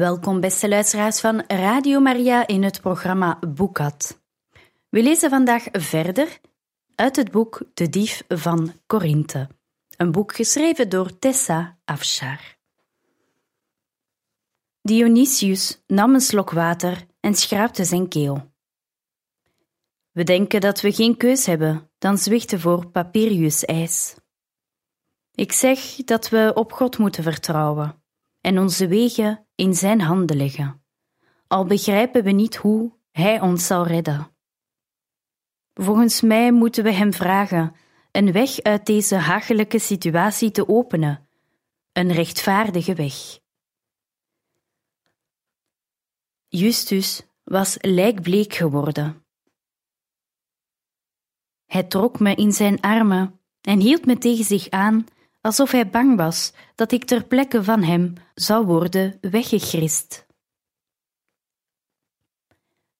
Welkom beste luisteraars van Radio Maria in het programma Boekat. We lezen vandaag verder uit het boek De Dief van Korinthe, een boek geschreven door Tessa Afshar. Dionysius nam een slok water en schraapte zijn keel. We denken dat we geen keus hebben dan zwichten voor Papirius-ijs. Ik zeg dat we op God moeten vertrouwen en onze wegen in Zijn handen leggen, al begrijpen we niet hoe Hij ons zal redden. Volgens mij moeten we Hem vragen een weg uit deze hachelijke situatie te openen, een rechtvaardige weg. Justus was lijkbleek geworden. Hij trok me in zijn armen en hield me tegen zich aan, alsof hij bang was dat ik ter plekke van hem zou worden weggegrist.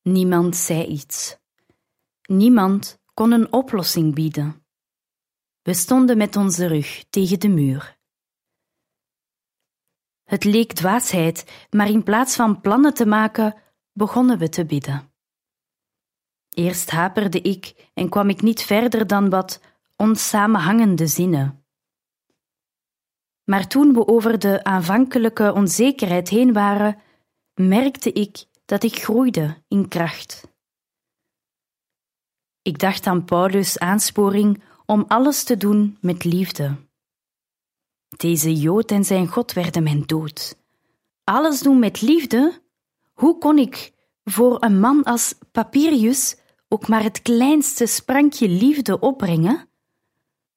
Niemand zei iets. Niemand kon een oplossing bieden. We stonden met onze rug tegen de muur. Het leek dwaasheid, maar in plaats van plannen te maken, begonnen we te bidden. Eerst haperde ik en kwam ik niet verder dan wat onsamenhangende zinnen. Maar toen we over de aanvankelijke onzekerheid heen waren, merkte ik dat ik groeide in kracht. Ik dacht aan Paulus' aansporing om alles te doen met liefde. Deze Jood en zijn God werden mijn dood. Alles doen met liefde? Hoe kon ik voor een man als Papirius ook maar het kleinste sprankje liefde opbrengen?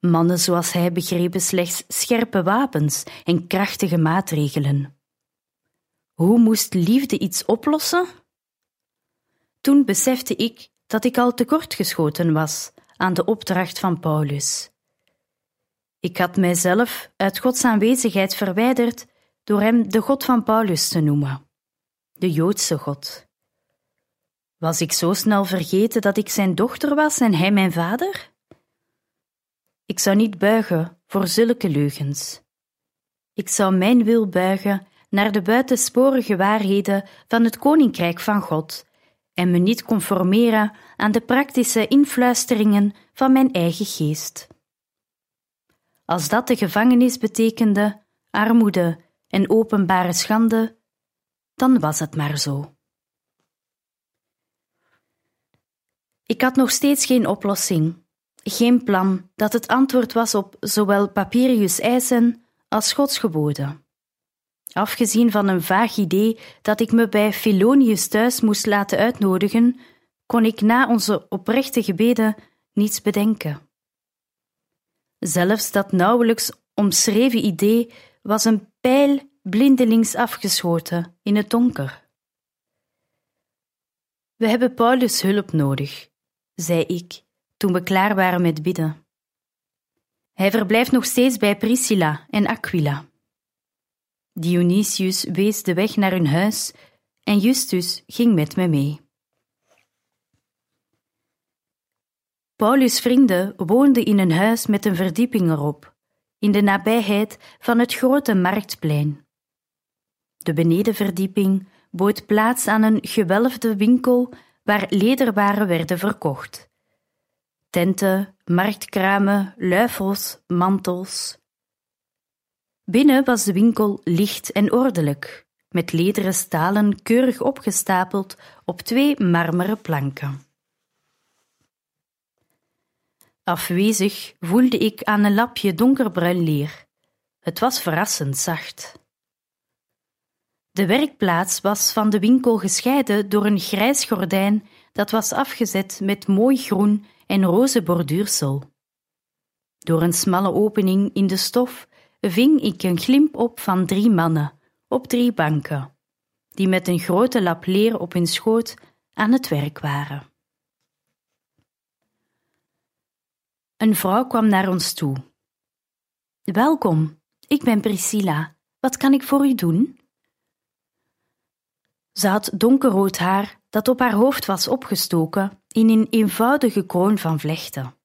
Mannen zoals hij begrepen slechts scherpe wapens en krachtige maatregelen. Hoe moest liefde iets oplossen? Toen besefte ik dat ik al tekortgeschoten was aan de opdracht van Paulus. Ik had mijzelf uit Gods aanwezigheid verwijderd door hem de God van Paulus te noemen, de Joodse God. Was ik zo snel vergeten dat ik zijn dochter was en hij mijn vader? Ik zou niet buigen voor zulke leugens. Ik zou mijn wil buigen naar de buitensporige waarheden van het Koninkrijk van God en me niet conformeren aan de praktische influisteringen van mijn eigen geest. Als dat de gevangenis betekende, armoede en openbare schande, dan was het maar zo. Ik had nog steeds geen oplossing, geen plan dat het antwoord was op zowel Papirius' eisen als Gods geboden. Afgezien van een vaag idee dat ik me bij Philonius thuis moest laten uitnodigen, kon ik na onze oprechte gebeden niets bedenken. Zelfs dat nauwelijks omschreven idee was een pijl blindelings afgeschoten in het donker. We hebben Paulus' hulp nodig, zei ik toen we klaar waren met bidden. Hij verblijft nog steeds bij Priscilla en Aquila. Dionysius wees de weg naar hun huis en Justus ging met me mee. Paulus' vrienden woonden in een huis met een verdieping erop, in de nabijheid van het grote marktplein. De benedenverdieping bood plaats aan een gewelfde winkel waar lederwaren werden verkocht. Tenten, marktkramen, luifels, mantels. Binnen was de winkel licht en ordelijk, met lederen stalen keurig opgestapeld op twee marmeren planken. Afwezig voelde ik aan een lapje donkerbruin leer. Het was verrassend zacht. De werkplaats was van de winkel gescheiden door een grijs gordijn dat was afgezet met mooi groen en roze borduursel. Door een smalle opening in de stof ving ik een glimp op van drie mannen op drie banken, die met een grote lap leer op hun schoot aan het werk waren. Een vrouw kwam naar ons toe. Welkom, ik ben Priscilla. Wat kan ik voor u doen? Ze had donkerrood haar dat op haar hoofd was opgestoken in een eenvoudige kroon van vlechten.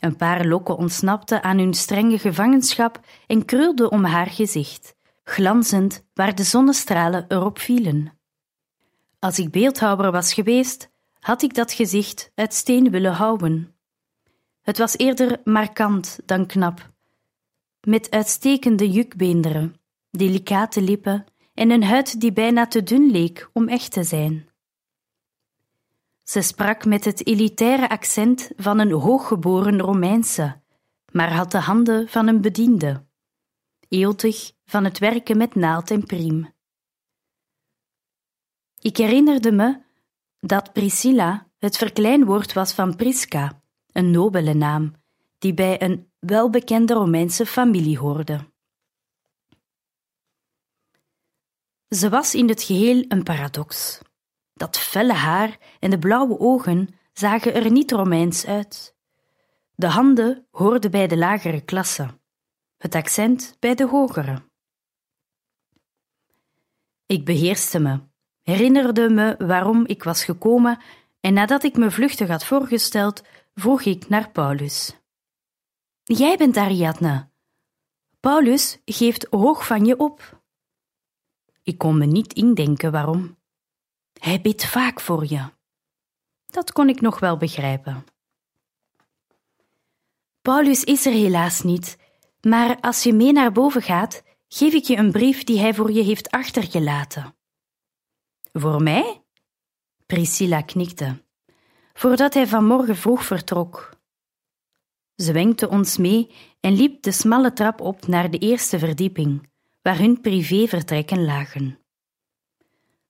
Een paar lokken ontsnapten aan hun strenge gevangenschap en krulden om haar gezicht, glanzend waar de zonnestralen erop vielen. Als ik beeldhouwer was geweest, had ik dat gezicht uit steen willen houden. Het was eerder markant dan knap, met uitstekende jukbeenderen, delicate lippen en een huid die bijna te dun leek om echt te zijn. Ze sprak met het elitaire accent van een hooggeboren Romeinse, maar had de handen van een bediende, eeltig van het werken met naald en priem. Ik herinnerde me dat Priscilla het verkleinwoord was van Prisca, een nobele naam, die bij een welbekende Romeinse familie hoorde. Ze was in het geheel een paradox. Dat felle haar en de blauwe ogen zagen er niet Romeins uit. De handen hoorden bij de lagere klasse, het accent bij de hogere. Ik beheerste me, herinnerde me waarom ik was gekomen en nadat ik me vluchtig had voorgesteld, vroeg ik naar Paulus. Jij bent Ariadne. Paulus geeft hoog van je op. Ik kon me niet indenken waarom. Hij bidt vaak voor je. Dat kon ik nog wel begrijpen. Paulus is er helaas niet, maar als je mee naar boven gaat, geef ik je een brief die hij voor je heeft achtergelaten. Voor mij? Priscilla knikte, voordat hij vanmorgen vroeg vertrok. Ze wenkte ons mee en liep de smalle trap op naar de eerste verdieping, waar hun privévertrekken lagen.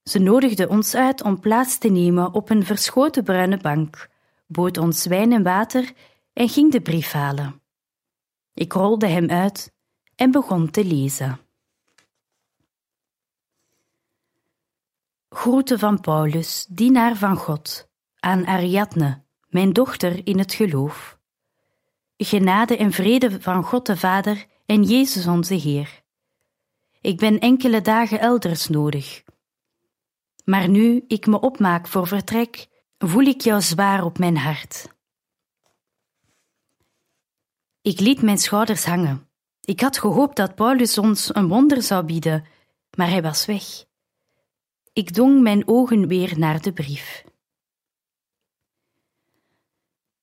Ze nodigde ons uit om plaats te nemen op een verschoten bruine bank, bood ons wijn en water en ging de brief halen. Ik rolde hem uit en begon te lezen. Groeten van Paulus, dienaar van God, aan Ariadne, mijn dochter in het geloof. Genade en vrede van God de Vader en Jezus onze Heer. Ik ben enkele dagen elders nodig maar nu ik me opmaak voor vertrek, voel ik jou zwaar op mijn hart. Ik liet mijn schouders hangen. Ik had gehoopt dat Paulus ons een wonder zou bieden, maar hij was weg. Ik dwong mijn ogen weer naar de brief.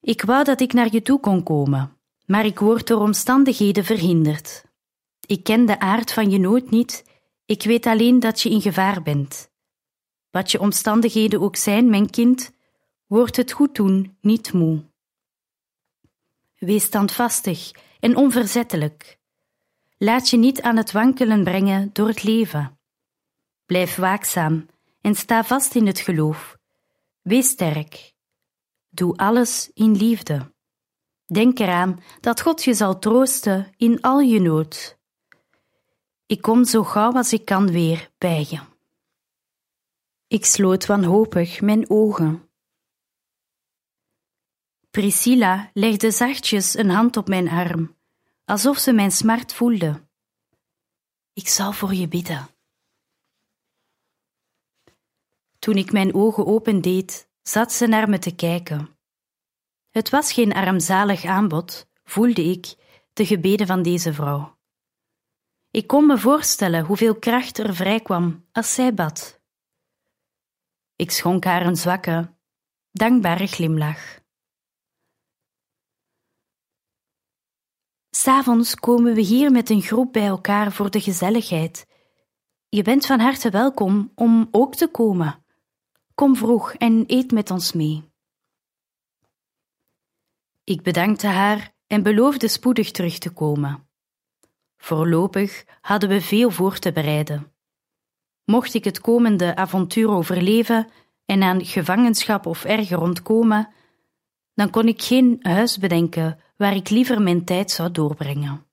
Ik wou dat ik naar je toe kon komen, maar ik word door omstandigheden verhinderd. Ik ken de aard van je nood niet, ik weet alleen dat je in gevaar bent. Wat je omstandigheden ook zijn, mijn kind, wordt het goed doen niet moe. Wees standvastig en onverzettelijk. Laat je niet aan het wankelen brengen door het leven. Blijf waakzaam en sta vast in het geloof. Wees sterk. Doe alles in liefde. Denk eraan dat God je zal troosten in al je nood. Ik kom zo gauw als ik kan weer bij je. Ik sloot wanhopig mijn ogen. Priscilla legde zachtjes een hand op mijn arm, alsof ze mijn smart voelde. Ik zal voor je bidden. Toen ik mijn ogen opendeed, zat ze naar me te kijken. Het was geen armzalig aanbod, voelde ik, de gebeden van deze vrouw. Ik kon me voorstellen hoeveel kracht er vrijkwam als zij bad. Ik schonk haar een zwakke, dankbare glimlach. S'avonds komen we hier met een groep bij elkaar voor de gezelligheid. Je bent van harte welkom om ook te komen. Kom vroeg en eet met ons mee. Ik bedankte haar en beloofde spoedig terug te komen. Voorlopig hadden we veel voor te bereiden. Mocht ik het komende avontuur overleven en aan gevangenschap of erger ontkomen, dan kon ik geen huis bedenken waar ik liever mijn tijd zou doorbrengen.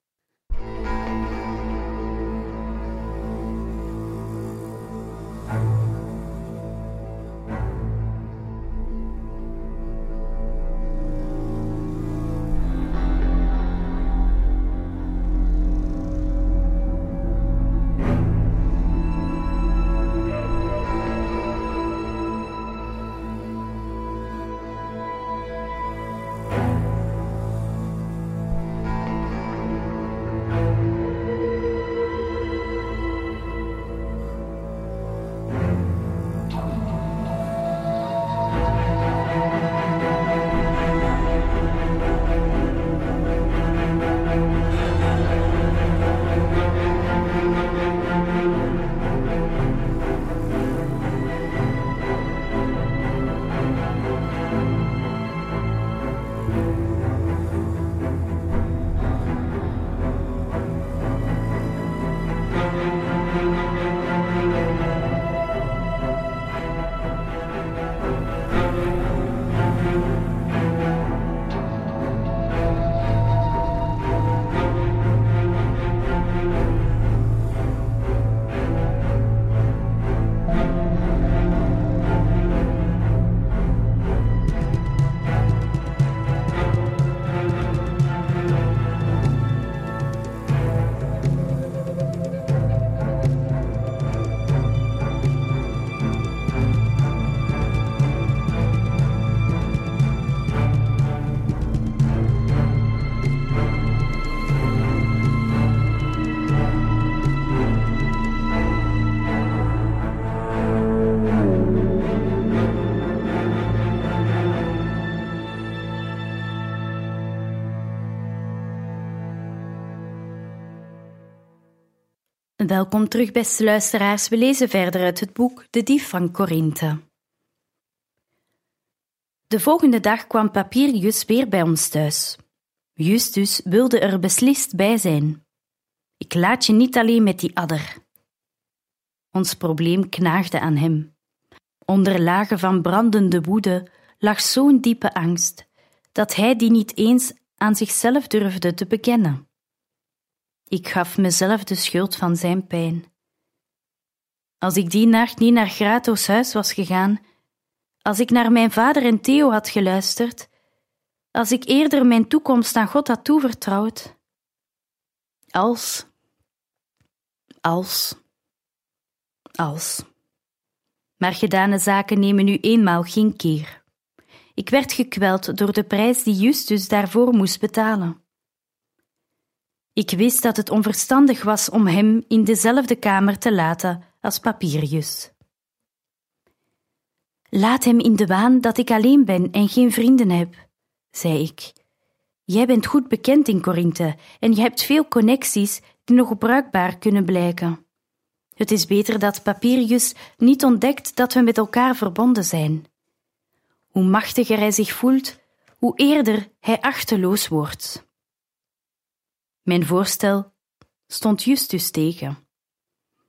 Welkom terug, beste luisteraars. We lezen verder uit het boek De Dief van Korinthe. De volgende dag kwam Papirius weer bij ons thuis. Justus wilde er beslist bij zijn. Ik laat je niet alleen met die adder. Ons probleem knaagde aan hem. Onder lagen van brandende woede lag zo'n diepe angst dat hij die niet eens aan zichzelf durfde te bekennen. Ik gaf mezelf de schuld van zijn pijn. Als ik die nacht niet naar Grato's huis was gegaan, als ik naar mijn vader en Theo had geluisterd, als ik eerder mijn toekomst aan God had toevertrouwd. Als, als, als. Maar gedane zaken nemen nu eenmaal geen keer. Ik werd gekweld door de prijs die Justus daarvoor moest betalen. Ik wist dat het onverstandig was om hem in dezelfde kamer te laten als Papirius. Laat hem in de waan dat ik alleen ben en geen vrienden heb, zei ik. Jij bent goed bekend in Korinthe en je hebt veel connecties die nog bruikbaar kunnen blijken. Het is beter dat Papirius niet ontdekt dat we met elkaar verbonden zijn. Hoe machtiger hij zich voelt, hoe eerder hij achteloos wordt. Mijn voorstel stond Justus tegen.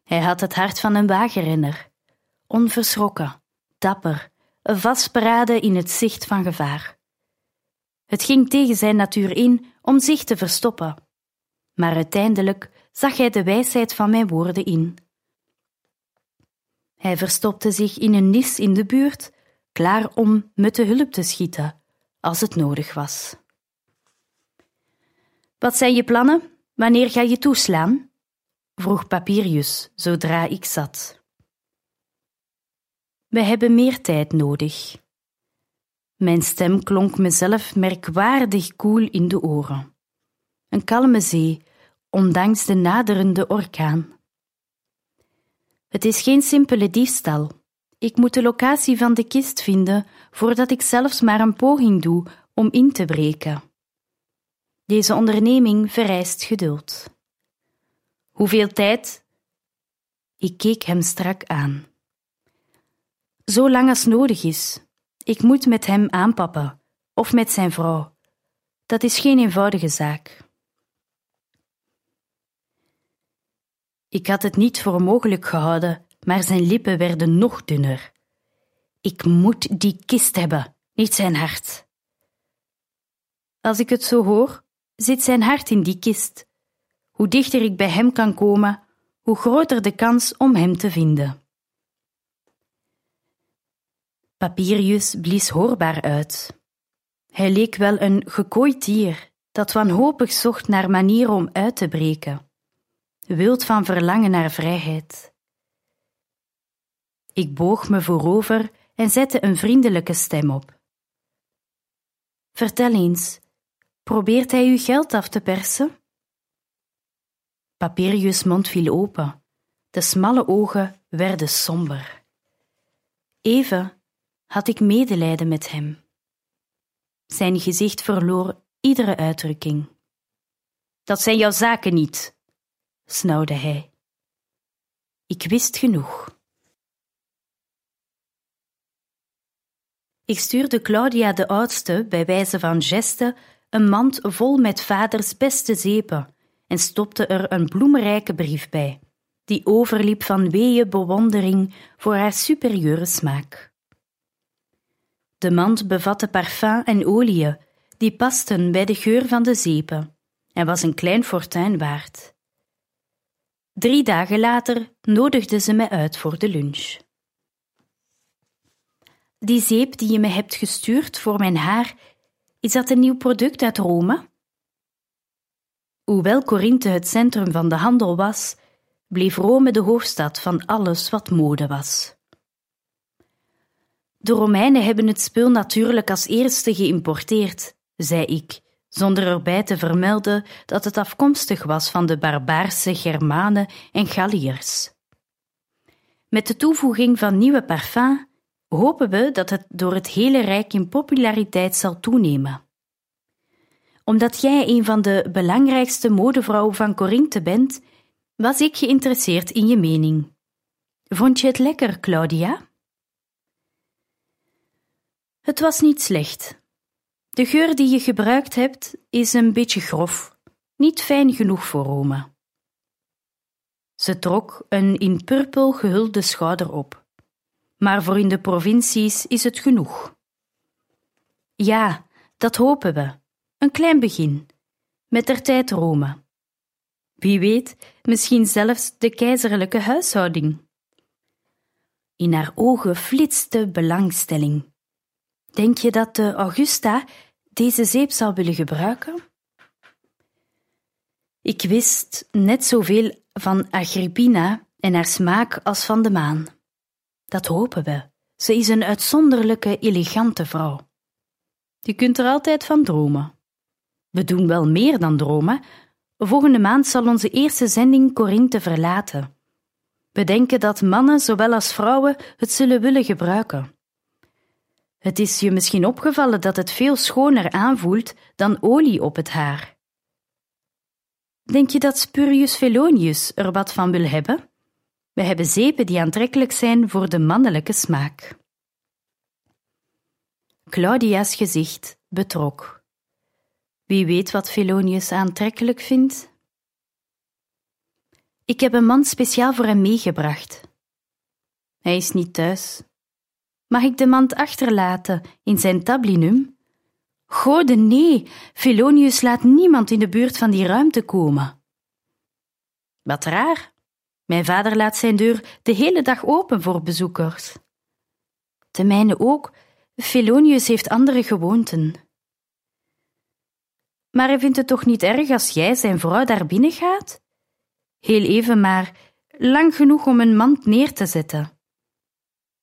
Hij had het hart van een wagenrenner, onverschrokken, dapper, vastberaden in het zicht van gevaar. Het ging tegen zijn natuur in om zich te verstoppen, maar uiteindelijk zag hij de wijsheid van mijn woorden in. Hij verstopte zich in een nis in de buurt, klaar om me te hulp te schieten als het nodig was. Wat zijn je plannen? Wanneer ga je toeslaan? vroeg Papirius zodra ik zat. We hebben meer tijd nodig. Mijn stem klonk mezelf merkwaardig koel in de oren. Een kalme zee, ondanks de naderende orkaan. Het is geen simpele diefstal. Ik moet de locatie van de kist vinden voordat ik zelfs maar een poging doe om in te breken. Deze onderneming vereist geduld. Hoeveel tijd? Ik keek hem strak aan. Zo lang als nodig is. Ik moet met hem aanpappen, of met zijn vrouw. Dat is geen eenvoudige zaak. Ik had het niet voor mogelijk gehouden, maar zijn lippen werden nog dunner. Ik moet die kist hebben, niet zijn hart. Als ik het zo hoor, zit zijn hart in die kist. Hoe dichter ik bij hem kan komen, hoe groter de kans om hem te vinden. Papirius blies hoorbaar uit. Hij leek wel een gekooid dier dat wanhopig zocht naar manieren om uit te breken, wild van verlangen naar vrijheid. Ik boog me voorover en zette een vriendelijke stem op. Vertel eens, probeert hij uw geld af te persen? Papirius' mond viel open, de smalle ogen werden somber. Even had ik medelijden met hem. Zijn gezicht verloor iedere uitdrukking. Dat zijn jouw zaken niet, snauwde hij. Ik wist genoeg. Ik stuurde Claudia de oudste bij wijze van geste een mand vol met vaders beste zeepen en stopte er een bloemrijke brief bij, die overliep van weeë bewondering voor haar superieure smaak. De mand bevatte parfum en oliën die pasten bij de geur van de zeepen en was een klein fortuin waard. Drie dagen later nodigde ze mij uit voor de lunch. Die zeep die je me hebt gestuurd voor mijn haar, is dat een nieuw product uit Rome? Hoewel Corinthe het centrum van de handel was, bleef Rome de hoofdstad van alles wat mode was. De Romeinen hebben het spul natuurlijk als eerste geïmporteerd, zei ik, zonder erbij te vermelden dat het afkomstig was van de barbaarse Germanen en Galliërs. Met de toevoeging van nieuwe parfum hopen we dat het door het hele Rijk in populariteit zal toenemen. Omdat jij een van de belangrijkste modevrouwen van Corinthe bent, was ik geïnteresseerd in je mening. Vond je het lekker, Claudia? Het was niet slecht. De geur die je gebruikt hebt is een beetje grof, niet fijn genoeg voor Rome. Ze trok een in purpel gehulde schouder op. Maar voor in de provincies is het genoeg. Ja, dat hopen we. Een klein begin. Met der tijd Rome. Wie weet, misschien zelfs de keizerlijke huishouding. In haar ogen flitste belangstelling. Denk je dat de Augusta deze zeep zou willen gebruiken? Ik wist net zoveel van Agrippina en haar smaak als van de maan. Dat hopen we. Ze is een uitzonderlijke, elegante vrouw. Je kunt er altijd van dromen. We doen wel meer dan dromen. Volgende maand zal onze eerste zending Corinthe verlaten. We denken dat mannen zowel als vrouwen het zullen willen gebruiken. Het is je misschien opgevallen dat het veel schoner aanvoelt dan olie op het haar. Denk je dat Spurius Velonius er wat van wil hebben? We hebben zeepen die aantrekkelijk zijn voor de mannelijke smaak. Claudia's gezicht betrok. Wie weet wat Velonius aantrekkelijk vindt? Ik heb een man speciaal voor hem meegebracht. Hij is niet thuis. Mag ik de mand achterlaten in zijn tablinum? Gode nee, Felonius laat niemand in de buurt van die ruimte komen. Wat raar. Mijn vader laat zijn deur de hele dag open voor bezoekers. De mijne ook. Felonius heeft andere gewoonten. Maar hij vindt het toch niet erg als jij, zijn vrouw, daar binnen gaat? Heel even maar, lang genoeg om een mand neer te zetten.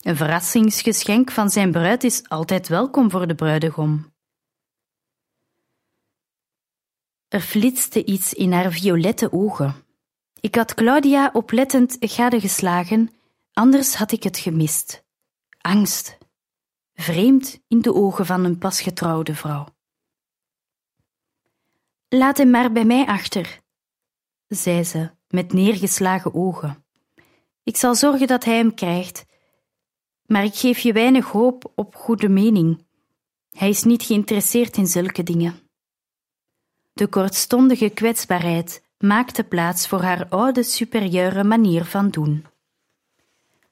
Een verrassingsgeschenk van zijn bruid is altijd welkom voor de bruidegom. Er flitste iets in haar violette ogen. Ik had Claudia oplettend gadegeslagen, anders had ik het gemist. Angst. Vreemd in de ogen van een pasgetrouwde vrouw. Laat hem maar bij mij achter, zei ze met neergeslagen ogen. Ik zal zorgen dat hij hem krijgt maar ik geef je weinig hoop op goede mening. Hij is niet geïnteresseerd in zulke dingen. De kortstondige kwetsbaarheid maakte plaats voor haar oude superieure manier van doen.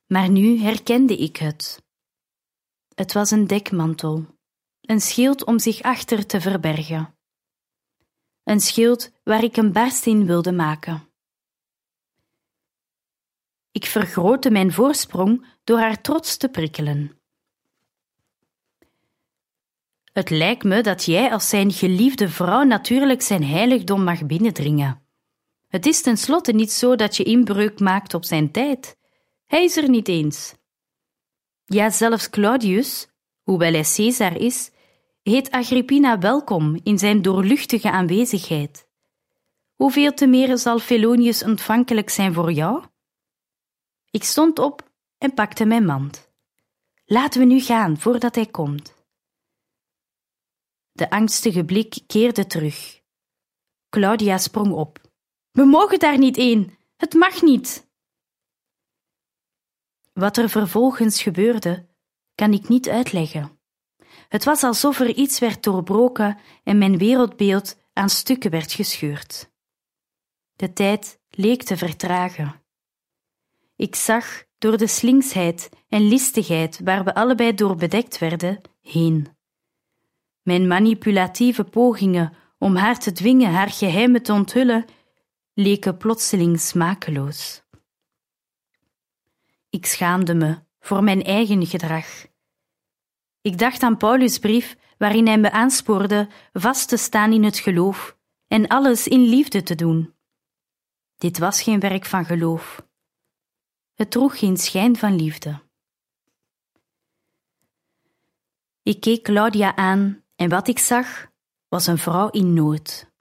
Maar nu herkende ik het. Het was een dekmantel, een schild om zich achter te verbergen. een schild waar ik een barst in wilde maken. Ik vergrootte mijn voorsprong door haar trots te prikkelen. Het lijkt me dat jij als zijn geliefde vrouw natuurlijk zijn heiligdom mag binnendringen. Het is tenslotte niet zo dat je inbreuk maakt op zijn tijd. Hij is er niet eens. Ja, zelfs Claudius, hoewel hij Caesar is, heet Agrippina welkom in zijn doorluchtige aanwezigheid. Hoeveel te meer zal Felonius ontvankelijk zijn voor jou? Ik stond op en pakte mijn mand. Laten we nu gaan voordat hij komt. De angstige blik keerde terug. Claudia sprong op. We mogen daar niet in. Het mag niet. Wat er vervolgens gebeurde, kan ik niet uitleggen. Het was alsof er iets werd doorbroken en mijn wereldbeeld aan stukken werd gescheurd. De tijd leek te vertragen. Ik zag door de slinksheid en listigheid waar we allebei door bedekt werden, heen. Mijn manipulatieve pogingen om haar te dwingen haar geheimen te onthullen, leken plotseling smakeloos. Ik schaamde me voor mijn eigen gedrag. Ik dacht aan Paulus' brief waarin hij me aanspoorde vast te staan in het geloof en alles in liefde te doen. Dit was geen werk van geloof. Het droeg geen schijn van liefde. Ik keek Claudia aan en wat ik zag was een vrouw in nood.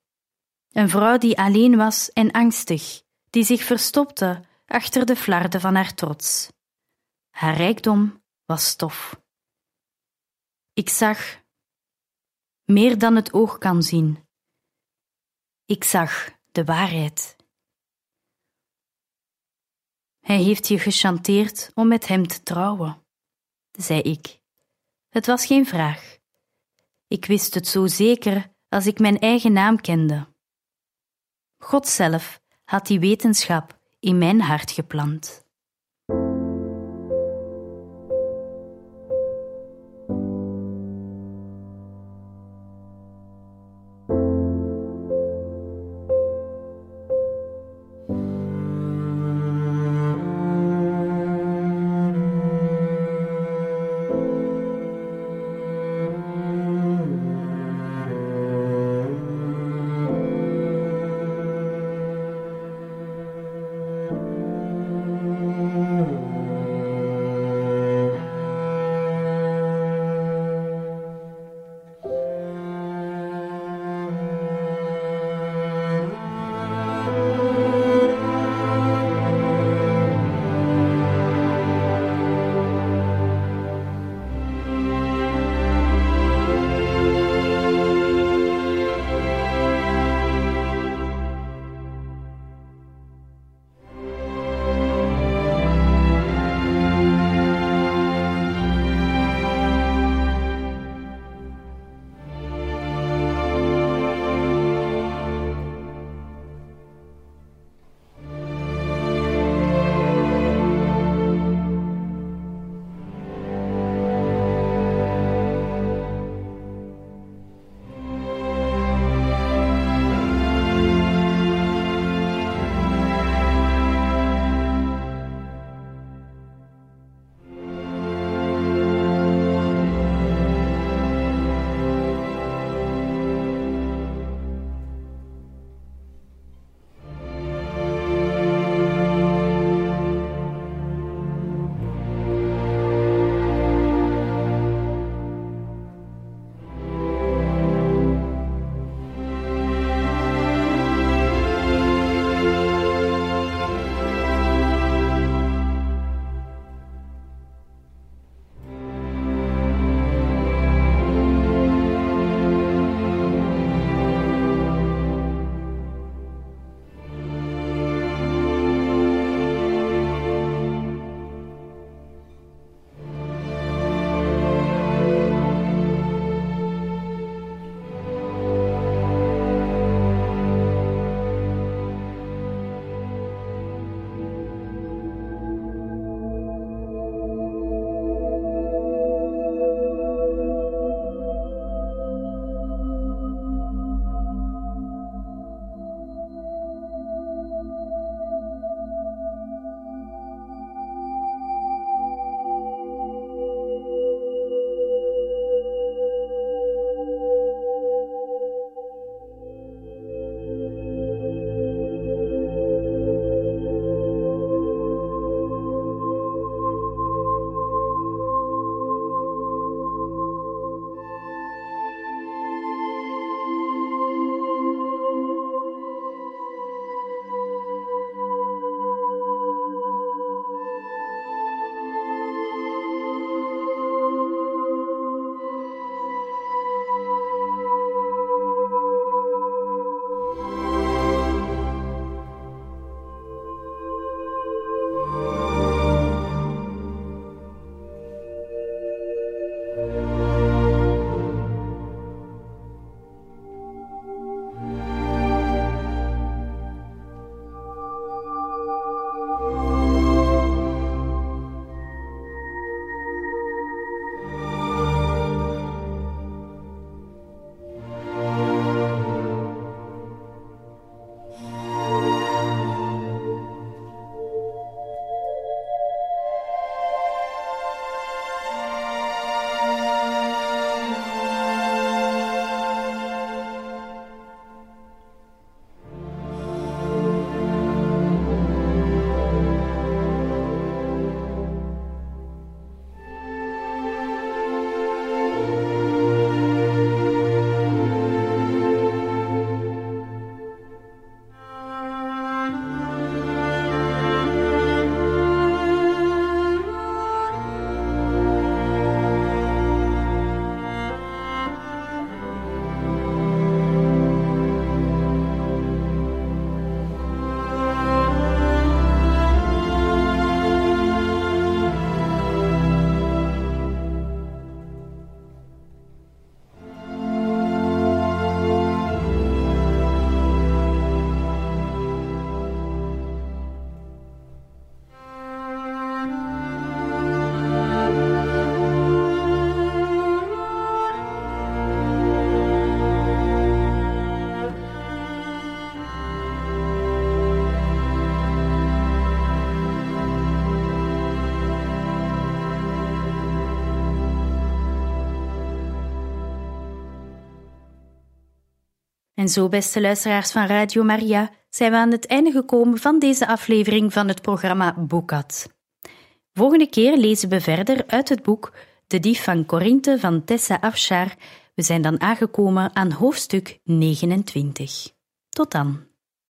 Een vrouw die alleen was en angstig, die zich verstopte achter de flarden van haar trots. Haar rijkdom was stof. Ik zag meer dan het oog kan zien. Ik zag de waarheid. Hij heeft je gechanteerd om met hem te trouwen, zei ik. Het was geen vraag. Ik wist het zo zeker als ik mijn eigen naam kende. God zelf had die wetenschap in mijn hart geplant. En zo, beste luisteraars van Radio Maria, zijn we aan het einde gekomen van deze aflevering van het programma Boekat. Volgende keer lezen we verder uit het boek De Dief van Corinthe van Tessa Afshar. We zijn dan aangekomen aan hoofdstuk 29. Tot dan.